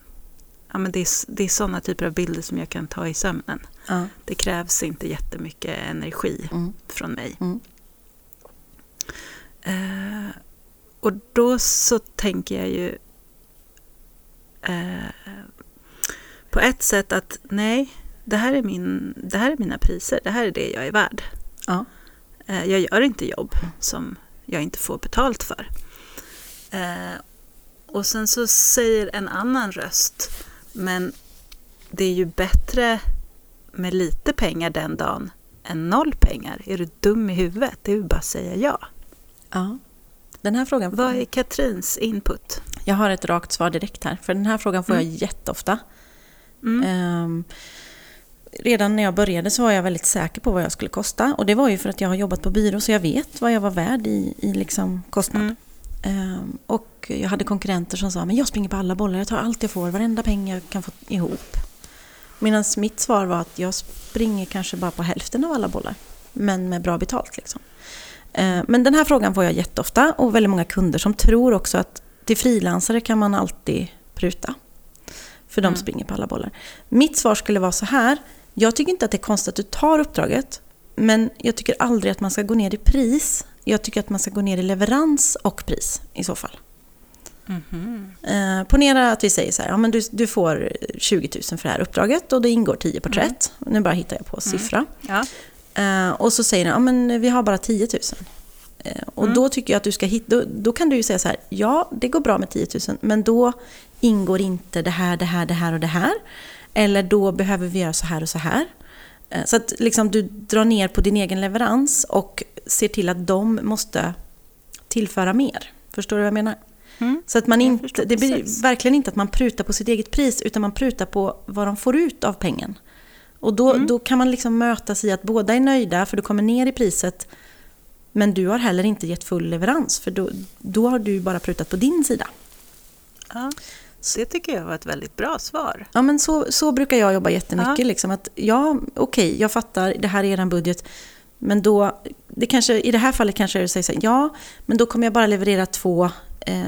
ja, men det, är, det är sådana typer av bilder som jag kan ta i sömnen. Ja. Det krävs inte jättemycket energi Mm. från mig. Mm. Eh, och då så tänker jag ju eh, på ett sätt att nej, det här, är min, det här är mina priser, det här är det jag är värd. Ja. Eh, jag gör inte jobb som jag inte får betalt för. Eh, och sen så säger en annan röst, men det är ju bättre med lite pengar den dagen än noll pengar. Är du dum i huvudet? Det är ju bara att säga ja. ja. Den här frågan... Vad är Katrins input? Jag har ett rakt svar direkt här, för den här frågan får jag jätteofta. Mm. Ehm, redan när jag började så var jag väldigt säker på vad jag skulle kosta. Och det var ju för att jag har jobbat på byrå så jag vet vad jag var värd i, i liksom kostnad. Mm. Ehm, och jag hade konkurrenter som sa men jag springer på alla bollar, jag tar allt jag får, varenda peng jag kan få ihop. Medan mitt svar var att jag springer kanske bara på hälften av alla bollar. Men med bra betalt liksom. Ehm, men den här frågan får jag jätteofta och väldigt många kunder som tror också att till frilansare kan man alltid pruta. För de Mm. springer på alla bollar. Mitt svar skulle vara så här. Jag tycker inte att det är konstigt att du tar uppdraget. Men jag tycker aldrig att man ska gå ner i pris. Jag tycker att man ska gå ner i leverans och pris i så fall. Mhm. Eh, ponera att vi säger så här, ja, men du, du får 20 000 för det här uppdraget och det ingår 10 porträtt. Nu bara hittar jag på siffra. Ja. Eh, och så säger den, ja men vi har bara 10 000. Eh, och Mm. då tycker jag att du ska hitta, då, då kan du ju säga så här, ja det går bra med 10 000 men då ingår inte det här, det här, det här och det här. Eller då behöver vi göra så här och så här. Eh, så att liksom du drar ner på din egen leverans och ser till att de måste tillföra mer. Förstår du vad jag menar? Mm. Så att man inte, det blir precis. verkligen inte att man prutar på sitt eget pris utan man prutar på vad de får ut av pengen. Och då, Mm. då kan man liksom mötas i att båda är nöjda för du kommer ner i priset men du har heller inte gett full leverans för då, då har du bara prutat på din sida. Ja. Det tycker jag var ett väldigt bra svar. Ja men så, så brukar jag jobba jättemycket. Ja. Liksom, att, ja, okej, jag fattar, det här är er budget. Men då, det kanske, i det här fallet kanske du säger så här, ja, men då kommer jag bara leverera två, eh,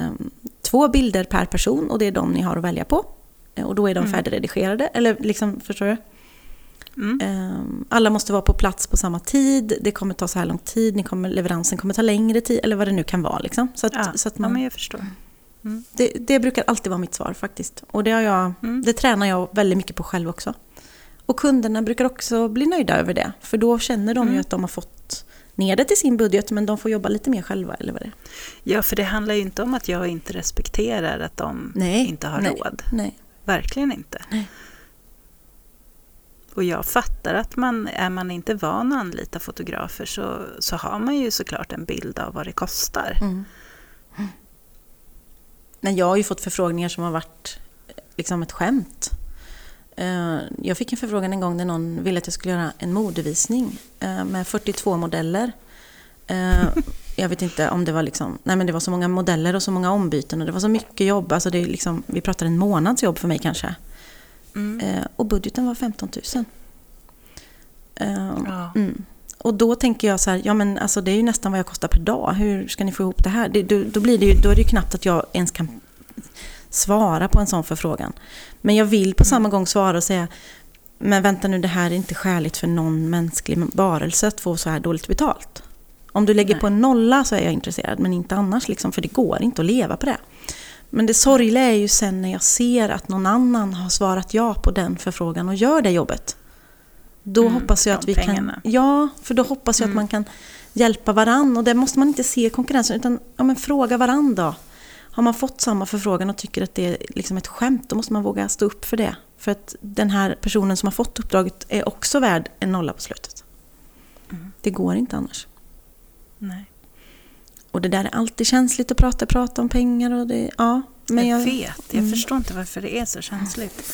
två bilder per person och det är de ni har att välja på. Eh, Och då är de Mm. färdigredigerade, eller liksom, förstår du? Mm. Eh, alla måste vara på plats på samma tid, det kommer ta så här lång tid, ni kommer, leveransen kommer ta längre tid, eller vad det nu kan vara. Liksom. Så att, Ja. så att ja, man, men jag förstår. Det, det brukar alltid vara mitt svar faktiskt. Och det, har jag, Mm. det tränar jag väldigt mycket på själv också. Och kunderna brukar också bli nöjda över det. För då känner de ju Mm. att de har fått ner det till sin budget men de får jobba lite mer själva eller vad det är. Ja, för det handlar ju inte om att jag inte respekterar att de Nej, inte har nej. råd. Nej. Verkligen inte. Nej. Och jag fattar att man, är man inte van att anlita fotografer så, så har man ju såklart en bild av vad det kostar. Mm. Men jag har ju fått förfrågningar som har varit liksom ett skämt. Eh, Jag fick en förfrågan en gång där någon ville att jag skulle göra en modevisning eh, med 42 modeller. Eh, Jag vet inte om det var liksom, nej men det var så många modeller och så många ombyten och det var så mycket jobb. Alltså det är liksom, vi pratar en månads jobb för mig kanske. Mm. Och budgeten var 15 000. Eh, Ja. Mm. Och då tänker jag så här, ja men alltså det är ju nästan vad jag kostar per dag. Hur ska ni få ihop det här? Det, då, då, blir det ju, då är det ju knappt att jag ens kan svara på en sån förfrågan. Men jag vill på samma gång svara och säga, men vänta nu, det här är inte skäligt för någon mänsklig varelse att få så här dåligt betalt. Om du lägger Nej. på en nolla så är jag intresserad, men inte annars, liksom, för det går inte att leva på det. Men det sorgliga är ju sen när jag ser att någon annan har svarat ja på den förfrågan och gör det jobbet. Då Mm, hoppas jag att vi pengarna. kan... Ja, för då hoppas jag att Mm. man kan hjälpa varann. Och där måste man inte se konkurrensen, utan ja, men fråga varann då. Har man fått samma förfrågan och tycker att det är liksom ett skämt, då måste man våga stå upp för det. För att den här personen som har fått uppdraget är också värd en nolla på slutet. Mm. Det går inte annars. Nej. Och det där är alltid känsligt att prata, prata om pengar och det... Ja, men jag, jag, vet, jag Mm. förstår inte varför det är så känsligt.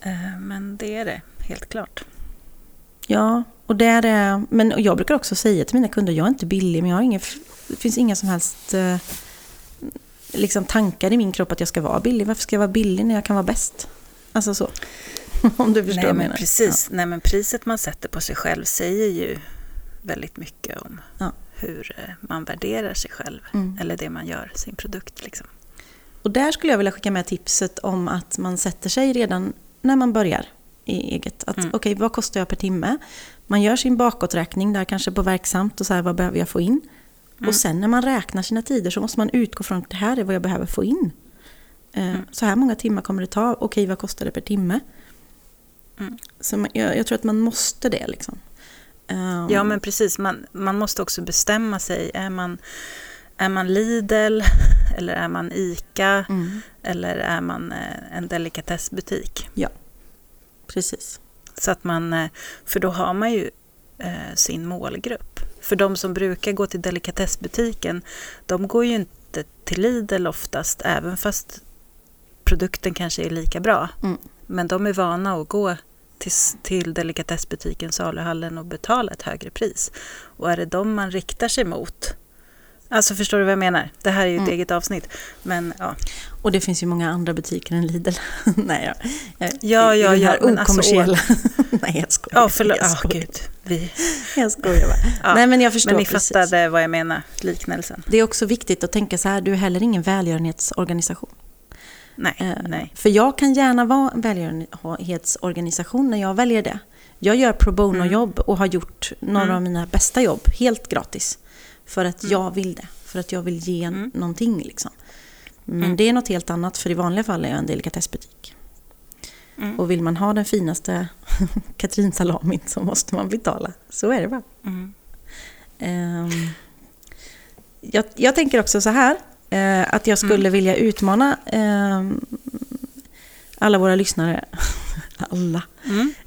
Eh, Men det är det, helt klart. Ja, och där är, men jag brukar också säga till mina kunder, jag är inte billig, men jag har ingen, det finns inga som helst eh, liksom tankar i min kropp att jag ska vara billig. Varför ska jag vara billig när jag kan vara bäst? Alltså så. (laughs) Om du förstår Nej, men menar. precis. Nej, men priset man sätter på sig själv säger ju väldigt mycket om Ja. hur eh, man värderar sig själv. Mm. Eller det man gör, sin produkt. Liksom. Och där skulle jag vilja skicka med tipset om att man sätter sig redan när man börjar i eget. Att Mm. okej, vad kostar jag per timme? Man gör sin bakåträkning där kanske på verksamt och så här, vad behöver jag få in? Mm. Och sen när man räknar sina tider så måste man utgå från att det här är vad jag behöver få in. Eh, Mm. Så här många timmar kommer det ta. Okej, vad kostar det per timme? Mm. Så man, jag, jag tror att man måste det liksom. Eh, Ja, men precis. Man, man måste också bestämma sig. Är man, är man Lidl (laughs) eller är man ICA mm, eller är man eh, en delikatessbutik? Precis. Så att man, eh, för då har man ju eh, sin målgrupp. För de som brukar gå till delikatessbutiken, de går ju inte till Lidl oftast, även fast produkten kanske är lika bra. Mm. Men de är vana att gå till, till delikatessbutiken, saluhallen och betala ett högre pris. Och är det de man riktar sig mot, alltså förstår du vad jag menar? Det här är ju ett Mm. eget avsnitt. Men ja, Och det finns ju många andra butiker än Lidl. (laughs) Nej, jag, jag, Ja, ja, ja, här men alltså, okommersiella... (laughs) Nej, jag skojar. ja förlåt, Jag ja skojar. gud. Vi, Jag skojar bara. Ja, Nej, men jag förstår men ni precis. fattade vad jag menar, liknelsen. Det är också viktigt att tänka så här, du är heller ingen välgörenhetsorganisation. Nej, Eh, nej. För jag kan gärna vara en välgörenhetsorganisation när jag väljer det. Jag gör pro bono-jobb och har gjort några Mm. av mina bästa jobb helt gratis. För att Mm. jag vill det. För att jag vill ge Mm. någonting liksom. Men Mm. det är något helt annat, för i vanliga fall är jag en delikatessbutik. Mm. Och vill man ha den finaste (laughs) Katrinsalamin så måste man betala. Så är det bara. Mm. Ehm, jag, jag tänker också så här, eh, att jag skulle Mm. vilja utmana ehm, alla våra lyssnare, (laughs) alla,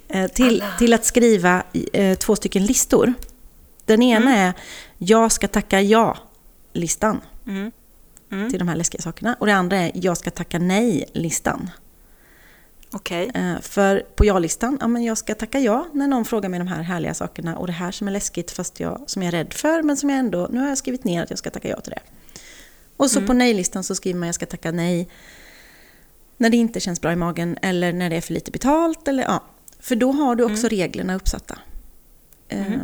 eh, till, Alla. till att skriva eh, två stycken listor. Den ena Mm. är Jag ska tacka ja-listan Mm. Mm. till de här läskiga sakerna. Och det andra är Jag ska tacka nej-listan. Okej. Eh, För på ja-listan, ja men jag ska tacka ja när någon frågar mig de här härliga sakerna och det här som är läskigt fast jag, som jag är rädd för men som jag ändå, nu har jag skrivit ner att jag ska tacka ja till det. Och så Mm. på nej-listan så skriver man jag ska tacka nej när det inte känns bra i magen eller när det är för lite betalt eller ja. För då har du också Mm. reglerna uppsatta. Mm.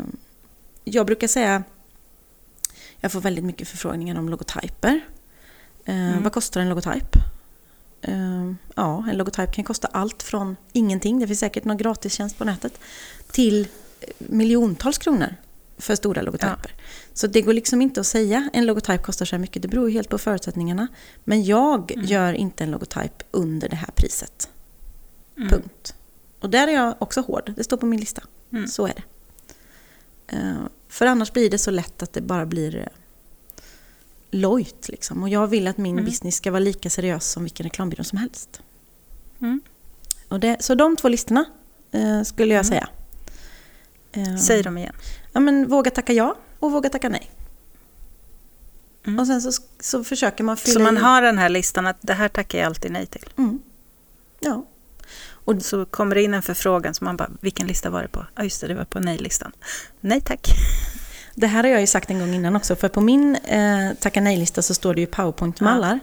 Jag brukar säga, jag får väldigt mycket förfrågningar om logotyper. Eh, Mm. Vad kostar en logotyp? Eh, ja, en logotyp kan kosta allt från ingenting, det finns säkert någon gratistjänst på nätet, till eh, miljontals kronor för stora logotyper. Så det går liksom inte att säga en logotyp kostar så här mycket, det beror helt på förutsättningarna. Men jag Mm. gör inte en logotyp under det här priset. Mm. Punkt. Och där är jag också hård, det står på min lista. Mm. Så är det. För annars blir det så lätt att det bara blir eh, lojt. Liksom. Och jag vill att min Mm. business ska vara lika seriös som vilken reklambyrå som helst. Mm. Och det, så de två listorna eh, skulle jag Mm. säga. Eh, Säg dem igen. Ja, men våga tacka ja och våga tacka nej. Mm. Och sen så, så försöker man fylla Så man i- har den här listan att det här tackar jag alltid nej till. Mm. Ja. Och så kommer det in en förfrågan så man bara, vilken lista var det på? Ja just det, det var på nej-listan. Nej tack. Det här har jag ju sagt en gång innan också, för på min eh, tacka nej-lista så står det ju powerpoint-mallar.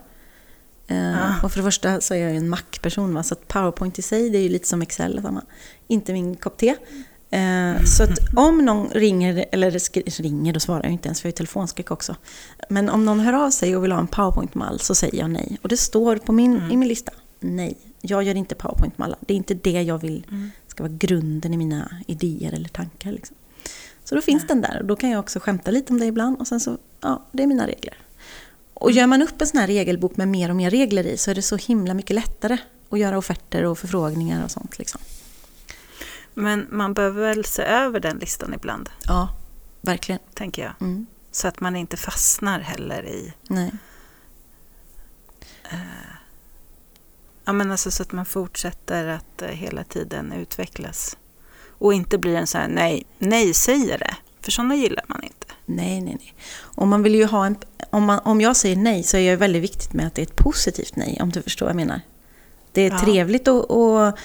Eh, Ja. Och för det första så är jag ju en Mac-person, så att powerpoint i sig det är ju lite som Excel, samma. inte min kopp te. Eh, så att om någon ringer, eller ringer, då svarar jag inte ens för jag är telefonskräck också. Men om någon hör av sig och vill ha en powerpoint-mall så säger jag nej. Och det står på min, Mm. i min lista, nej. Jag gör inte powerpoint-mallar. Det är inte det jag vill Mm. ska vara grunden i mina idéer eller tankar. Liksom. Så då finns den där och då kan jag också skämta lite om det ibland och sen så, ja, det är mina regler. Och gör man upp en sån här regelbok med mer och mer regler i så är det så himla mycket lättare att göra offerter och förfrågningar och sånt. Liksom. Men man behöver väl se över den listan ibland, Ja, verkligen. tänker jag. Mm. Så att man inte fastnar heller i... Nej. Ja, men alltså så att man fortsätter att eh, hela tiden utvecklas. Och inte blir en sån här nej, nej-sägare. För sådana gillar man inte. Nej, nej, nej. Och man vill ju ha en, om, man, om jag säger nej så är det väldigt viktigt med att det är ett positivt nej, om du förstår vad jag menar. Det är Ja. trevligt och, och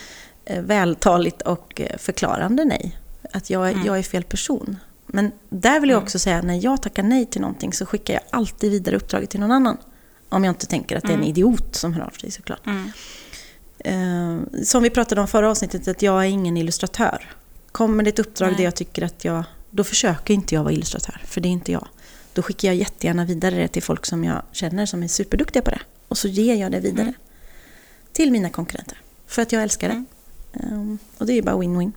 eh, vältaligt och eh, förklarande nej. Att jag, Mm. jag är fel person. Men där vill jag Mm. också säga, när jag tackar nej till någonting så skickar jag alltid vidare uppdraget till någon annan. Om jag inte tänker att det är en Mm. idiot som hör av sig såklart. Mm. Eh, som vi pratade om förra avsnittet, att jag är ingen illustratör. Kommer det ett uppdrag Nej. där jag tycker att jag... Då försöker inte jag vara illustratör, för det är inte jag. Då skickar jag jättegärna vidare det till folk som jag känner som är superduktiga på det. Och så ger jag det vidare Mm. till mina konkurrenter. För att jag älskar det. Mm. Eh, och det är ju bara win-win.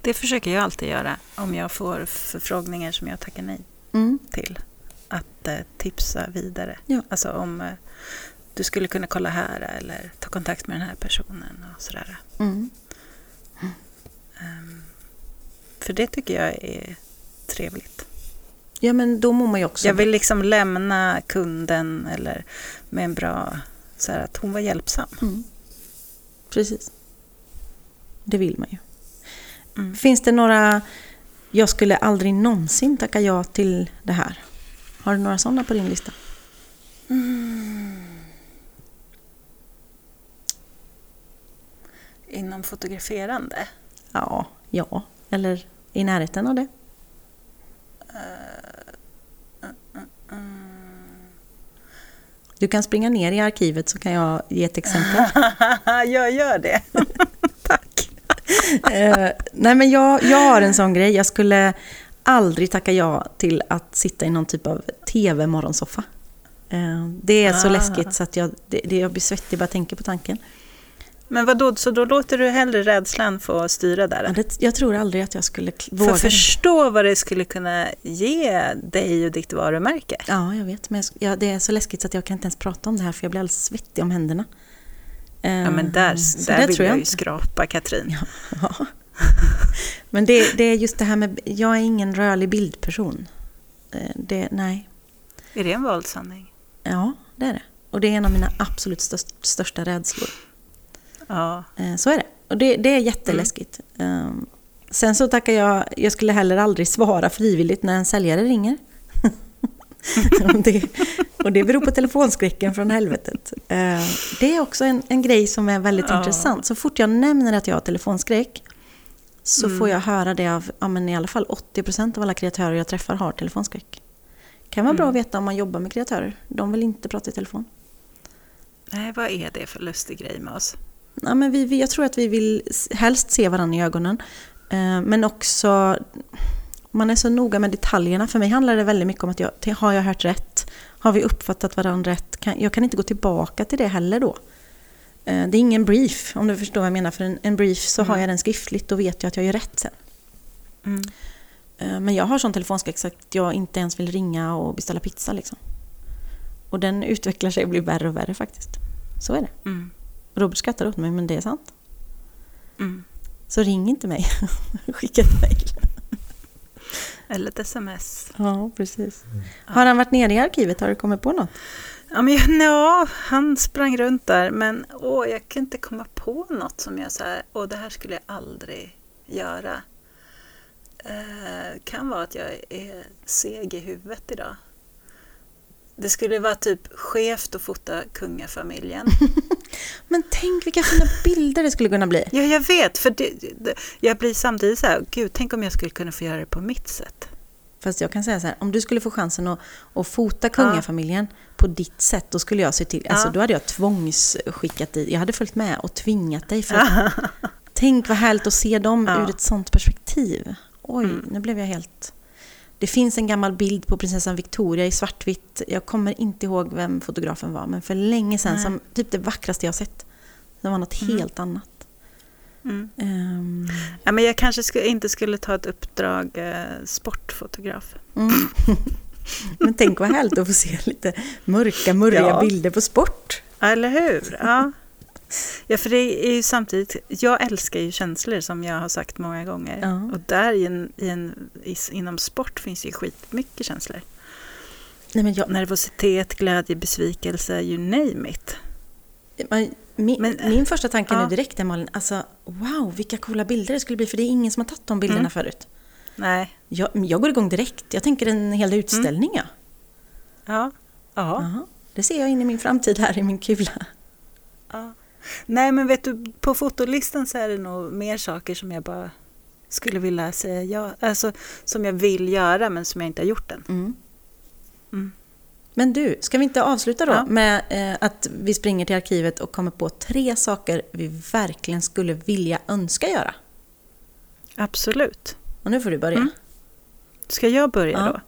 Det försöker jag alltid göra om jag får förfrågningar som jag tackar nej Mm. till. Att eh, tipsa vidare. Ja. Alltså om eh, du skulle kunna kolla här eller ta kontakt med den här personen och sådär. Mm. Ehm, för det tycker jag är trevligt. Ja, men då mår man ju också... Jag vill liksom lämna kunden eller med en bra, så här att hon var hjälpsam. Mm. Precis. Det vill man ju. Mm. Finns det några... Jag skulle aldrig någonsin tacka ja till det här. Har du några sådana på din lista? Inom fotograferande? Ja, ja. Eller i närheten av det. Du kan springa ner i arkivet så kan jag ge ett exempel. (laughs) jag gör det. (laughs) Tack. Eh, nej men jag, jag har en sån grej. Jag skulle aldrig tacka ja till att sitta i någon typ av tv-morgonsoffa. Eh, det är så Ah. läskigt så att jag, det, det, jag blir svettig bara jag tänker på tanken. Men vad då, så då låter du hellre rädslan få styra där? Det, jag tror aldrig att jag skulle För våga. det. förstå vad det skulle kunna ge dig och ditt varumärke. Ja, jag vet. Men jag, ja, det är så läskigt så att jag kan inte ens prata om det här för jag blir alldeles svettig om händerna. Eh, Ja, men där, så där vill tror jag, ju skrapa Katrin. Ja. (laughs) (laughs) Men det, det är just det här med, jag är ingen rörlig bildperson. Eh, Det, nej, Är det en våldssanning? ja det är det. Och det är en av mina absolut största, rädslor. Ja. Eh, Så är det. Och det, det är jätteläskigt. Ehm, Sen så tackar jag, jag skulle heller aldrig svara frivilligt när en säljare ringer. (laughs) och, det, och det beror på telefonskräcken från helvetet. Eh, Det är också en, en grej som är väldigt Ja. intressant. Så fort jag nämner att jag har telefonskräck så Mm. får jag höra det av ja, men i alla fall 80% av alla kreatörer jag träffar har telefonskräck. kan vara bra att Mm. veta om man jobbar med kreatörer. De vill inte prata i telefon. Nej, vad är det för lustig grej med oss? Ja, men vi, jag tror att vi vill helst se varandra i ögonen. Eh, men också, man är så noga med detaljerna. För mig handlar det väldigt mycket om att jag, har jag hört rätt? Har vi uppfattat varandra rätt? Jag kan inte gå tillbaka till det heller då. Eh, det är ingen brief, om du förstår vad jag menar. För en, en brief så har Mm. jag den skriftligt, då vet jag att jag gör rätt sen. Mm. Eh, men jag har sån telefonskräck så att jag inte ens vill ringa och beställa pizza liksom. Och den utvecklar sig och blir värre och värre faktiskt. Så är det. Mm. Robert skrattar åt mig, men det är sant. Mm. Så ring inte mig. (laughs) Skicka ett mejl. Eller ett sms. Ja, precis. Har han varit nere i arkivet? Har du kommit på något? Ja, men, ja, han sprang runt där, men åh, jag kunde inte komma på något som jag så här, åh, det här skulle jag aldrig göra. Eh, kan vara att jag är seg i huvudet idag. Det skulle vara typ skevt att fota kungafamiljen. (laughs) Men tänk vilka fina bilder det skulle kunna bli. Ja, jag vet, för det, det, jag blir samtidigt så här, gud, tänk om jag skulle kunna få göra det på mitt sätt. Fast jag kan säga så här, om du skulle få chansen att, att fota kungafamiljen på ditt sätt, då skulle jag se till, alltså Ja. då hade jag tvångsskickat dig, jag hade följt med och tvingat dig. För (laughs) att, tänk vad härligt att se dem Ja. ur ett sånt perspektiv. Oj, Mm. nu blev jag helt... Det finns en gammal bild på prinsessan Victoria i svartvitt. Jag kommer inte ihåg vem fotografen var, men för länge sedan, Nej. som typ det vackraste jag sett. Det var något Mm. helt annat. Mm. Ehm, Ja, men jag kanske skulle, inte skulle ta ett uppdrag eh, sportfotograf. mm. (laughs) Men tänk vad härligt att få se lite mörka, murriga Ja. bilder på sport. Eller hur? Ja. ja, för det är ju samtidigt, jag älskar ju känslor som jag har sagt många gånger. Ja. Och där i en, i en, i, inom sport finns ju skitmycket känslor. Nej, jag, Nervositet, glädje, besvikelse, you name it. man- min, Men- min första tanke Ja. nu direkt är Malin, alltså wow vilka coola bilder det skulle bli för det är ingen som har tagit de bilderna Mm. förut. Nej. Jag, jag går igång direkt, jag tänker en hel utställning ja. Ja. Ja. Jaha. Det ser jag in i min framtid här i min kula. ja. Nej, men vet du, på fotolistan så är det nog mer saker som jag bara skulle vilja säga ja, alltså som jag vill göra men som jag inte har gjort än. Mm. Men du, ska vi inte avsluta då Ja. med eh, att vi springer till arkivet och kommer på tre saker vi verkligen skulle vilja önska göra? Absolut. Och nu får du börja. Mm. Ska jag börja Ja. då?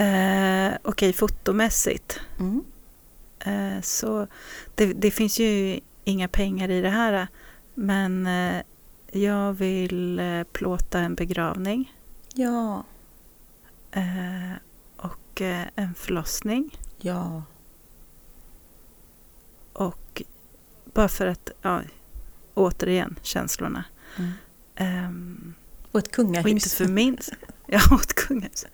Eh, Okej, fotomässigt. Mm. Eh, så det, det finns ju inga pengar i det här. Men eh, jag vill eh, plåta en begravning Ja, eh, och eh, en förlossning. ja. Och bara för att, ja, återigen, känslorna. Mm. Ehm, Och ett kungahus. och inte för min... (laughs) Ja, ett kungahus.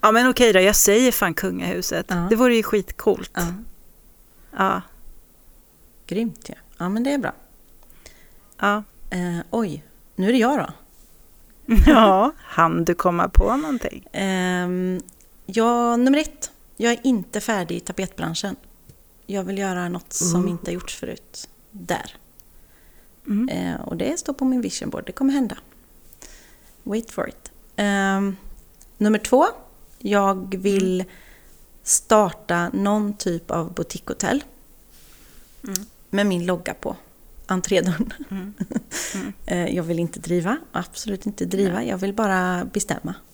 Ja, men okej då, jag säger fan kungahuset. Ja. Det vore ju skitcoolt. Ja, Ja, grymt ja. Ja, men det är bra. ja. Eh, oj, nu är det jag då. (laughs) Ja, hann du komma på någonting? Ehm, ja, nummer ett. Jag är inte färdig i tapetbranschen. Jag vill göra något som Mm. inte har gjorts förut. Där. Mm. Eh, och det står på min vision board. Det kommer hända. Wait for it. Ehm, nummer två. Jag vill starta någon typ av boutiquehotell. Mm. Med min logga på. Entrédörren. (laughs) Mm. Eh, Jag vill inte driva, absolut inte driva. Jag vill bara bestämma eh,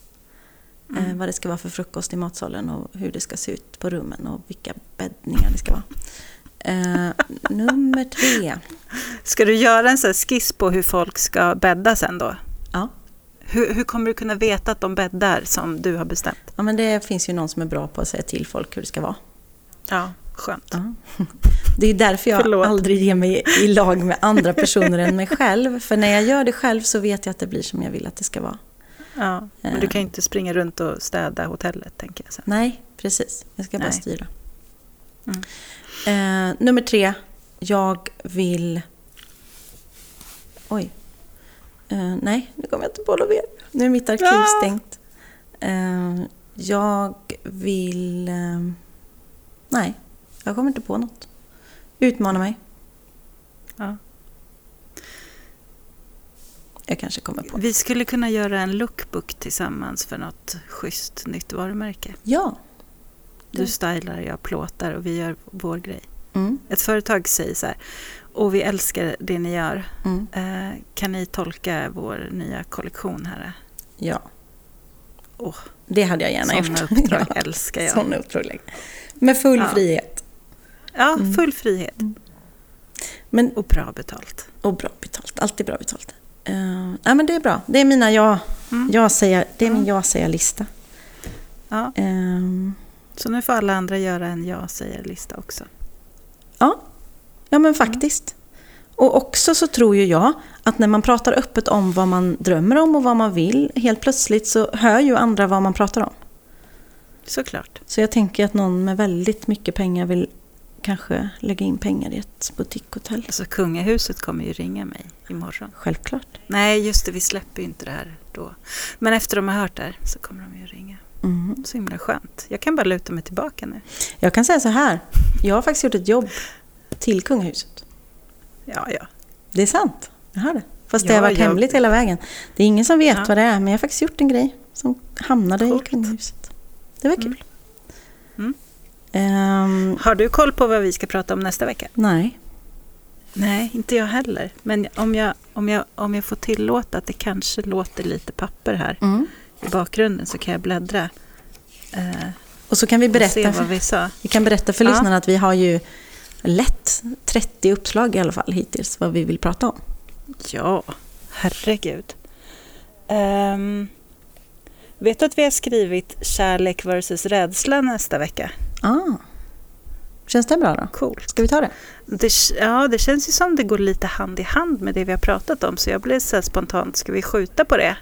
Mm. vad det ska vara för frukost i matsalen och hur det ska se ut på rummen och vilka bäddningar det ska vara. Eh, (laughs) nummer tre. Ska du göra en sån skiss på hur folk ska bädda sen då? Ja. Hur, hur kommer du kunna veta att de bäddar som du har bestämt? ja, men det finns ju någon som är bra på att säga till folk hur det ska vara. Ja, skönt. Ja. (laughs) Det är därför jag Förlåt. aldrig ger mig i lag med andra personer än mig själv. För när jag gör det själv så vet jag att det blir som jag vill att det ska vara. Ja, men du kan inte springa runt och städa hotellet, tänker jag. Sen. Nej, precis. Jag ska bara Nej. styra. Mm. Eh, nummer tre. Jag vill... Oj. Eh, nej, nu kommer jag inte på något mer. Nu är mitt arkiv Ah! stängt. Eh, jag vill... Eh, nej, jag kommer inte på något. Utmana mig. Ja. Jag kanske kommer på. Vi skulle kunna göra en lookbook tillsammans för något schysst nytt varumärke. Ja. Du stylar, jag plåtar och vi gör vår grej. Mm, Ett företag säger så här, och vi älskar det ni gör. mm, Eh, kan ni tolka vår nya kollektion här? ja. Åh, Det hade jag gärna sådana gjort. (laughs) uppdrag Ja, älskar jag. Sådana uppdrag. Med full Ja. frihet. Ja, Mm. full frihet. Men Och bra betalt. Och bra betalt. Alltid bra betalt. Uh, nej, men det är bra. Det är mina jag, Mm. jag säger, det är min Mm. jag-säga-lista. Ja, Ehm, så nu får alla andra göra en ja-säger-lista också. ja. ja, men faktiskt. Och också så tror ju jag att när man pratar öppet om vad man drömmer om och vad man vill, helt plötsligt så hör ju andra vad man pratar om. Såklart. Så jag tänker att någon med väldigt mycket pengar vill kanske lägga in pengar i ett boutiquehotell. Alltså kungahuset kommer ju ringa mig imorgon. Självklart. Nej, just det, vi släpper ju inte det här då. Men efter de har hört det här så kommer de ju ringa. Mm. Så himla skönt. Jag kan bara luta mig tillbaka nu. Jag kan säga så här. Jag har faktiskt gjort ett jobb till kungahuset. Ja, ja. Det är sant. Jag har det. Fast det Ja, har varit jag- hemligt hela vägen. Det är ingen som vet Ja. vad det är, men jag har faktiskt gjort en grej som hamnade Coolt. i kungahuset. Det var kul. Mm. Ehm, Har du koll på vad vi ska prata om nästa vecka? nej. Nej, inte jag heller. Men om jag, om jag, om jag får tillåta att det kanske låter lite papper här Mm. i bakgrunden så kan jag bläddra eh, Och så kan vi berätta vad för, vi sa. vi kan berätta för Ja. lyssnarna att vi har ju lätt 30 uppslag i alla fall hittills vad vi vill prata om. Ja, herregud. Ehm, Vet du att vi har skrivit kärlek versus rädsla nästa vecka? Ah. Känns det bra då? Coolt. Ska vi ta det? Det, ja, det känns ju som det går lite hand i hand med det vi har pratat om. Så jag blev så spontant, ska vi skjuta på det?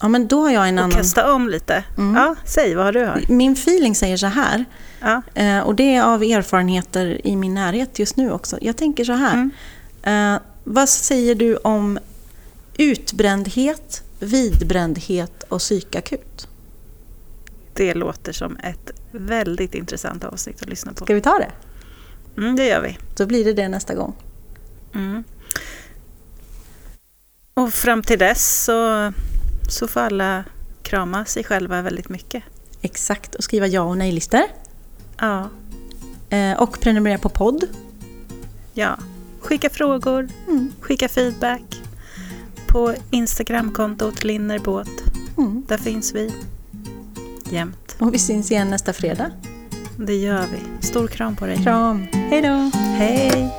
Ja, men då har jag en Och annan... kasta om lite? Mm. Ja, säg vad har du hört? Min feeling säger så här, Ja. eh, och det är av erfarenheter i min närhet just nu också. Jag tänker så här. Mm. Eh, vad säger du om utbrändhet, vidbrändhet och psykakut? Det låter som ett väldigt intressant avsnitt att lyssna på. Ska vi ta det? Mm, det gör vi. Då blir det det nästa gång. Mm. Och fram till dess så, så får alla krama sig själva väldigt mycket. Exakt, och skriva ja och nej-listor. Ja, Eh, och prenumerera på podd. ja. Skicka frågor, Mm. skicka feedback på Instagramkontot Linnerbåt. Mm. Där finns vi jämt. Och vi syns igen nästa fredag. Det gör vi. Stor kram på dig. Kram! Hej då! Hej!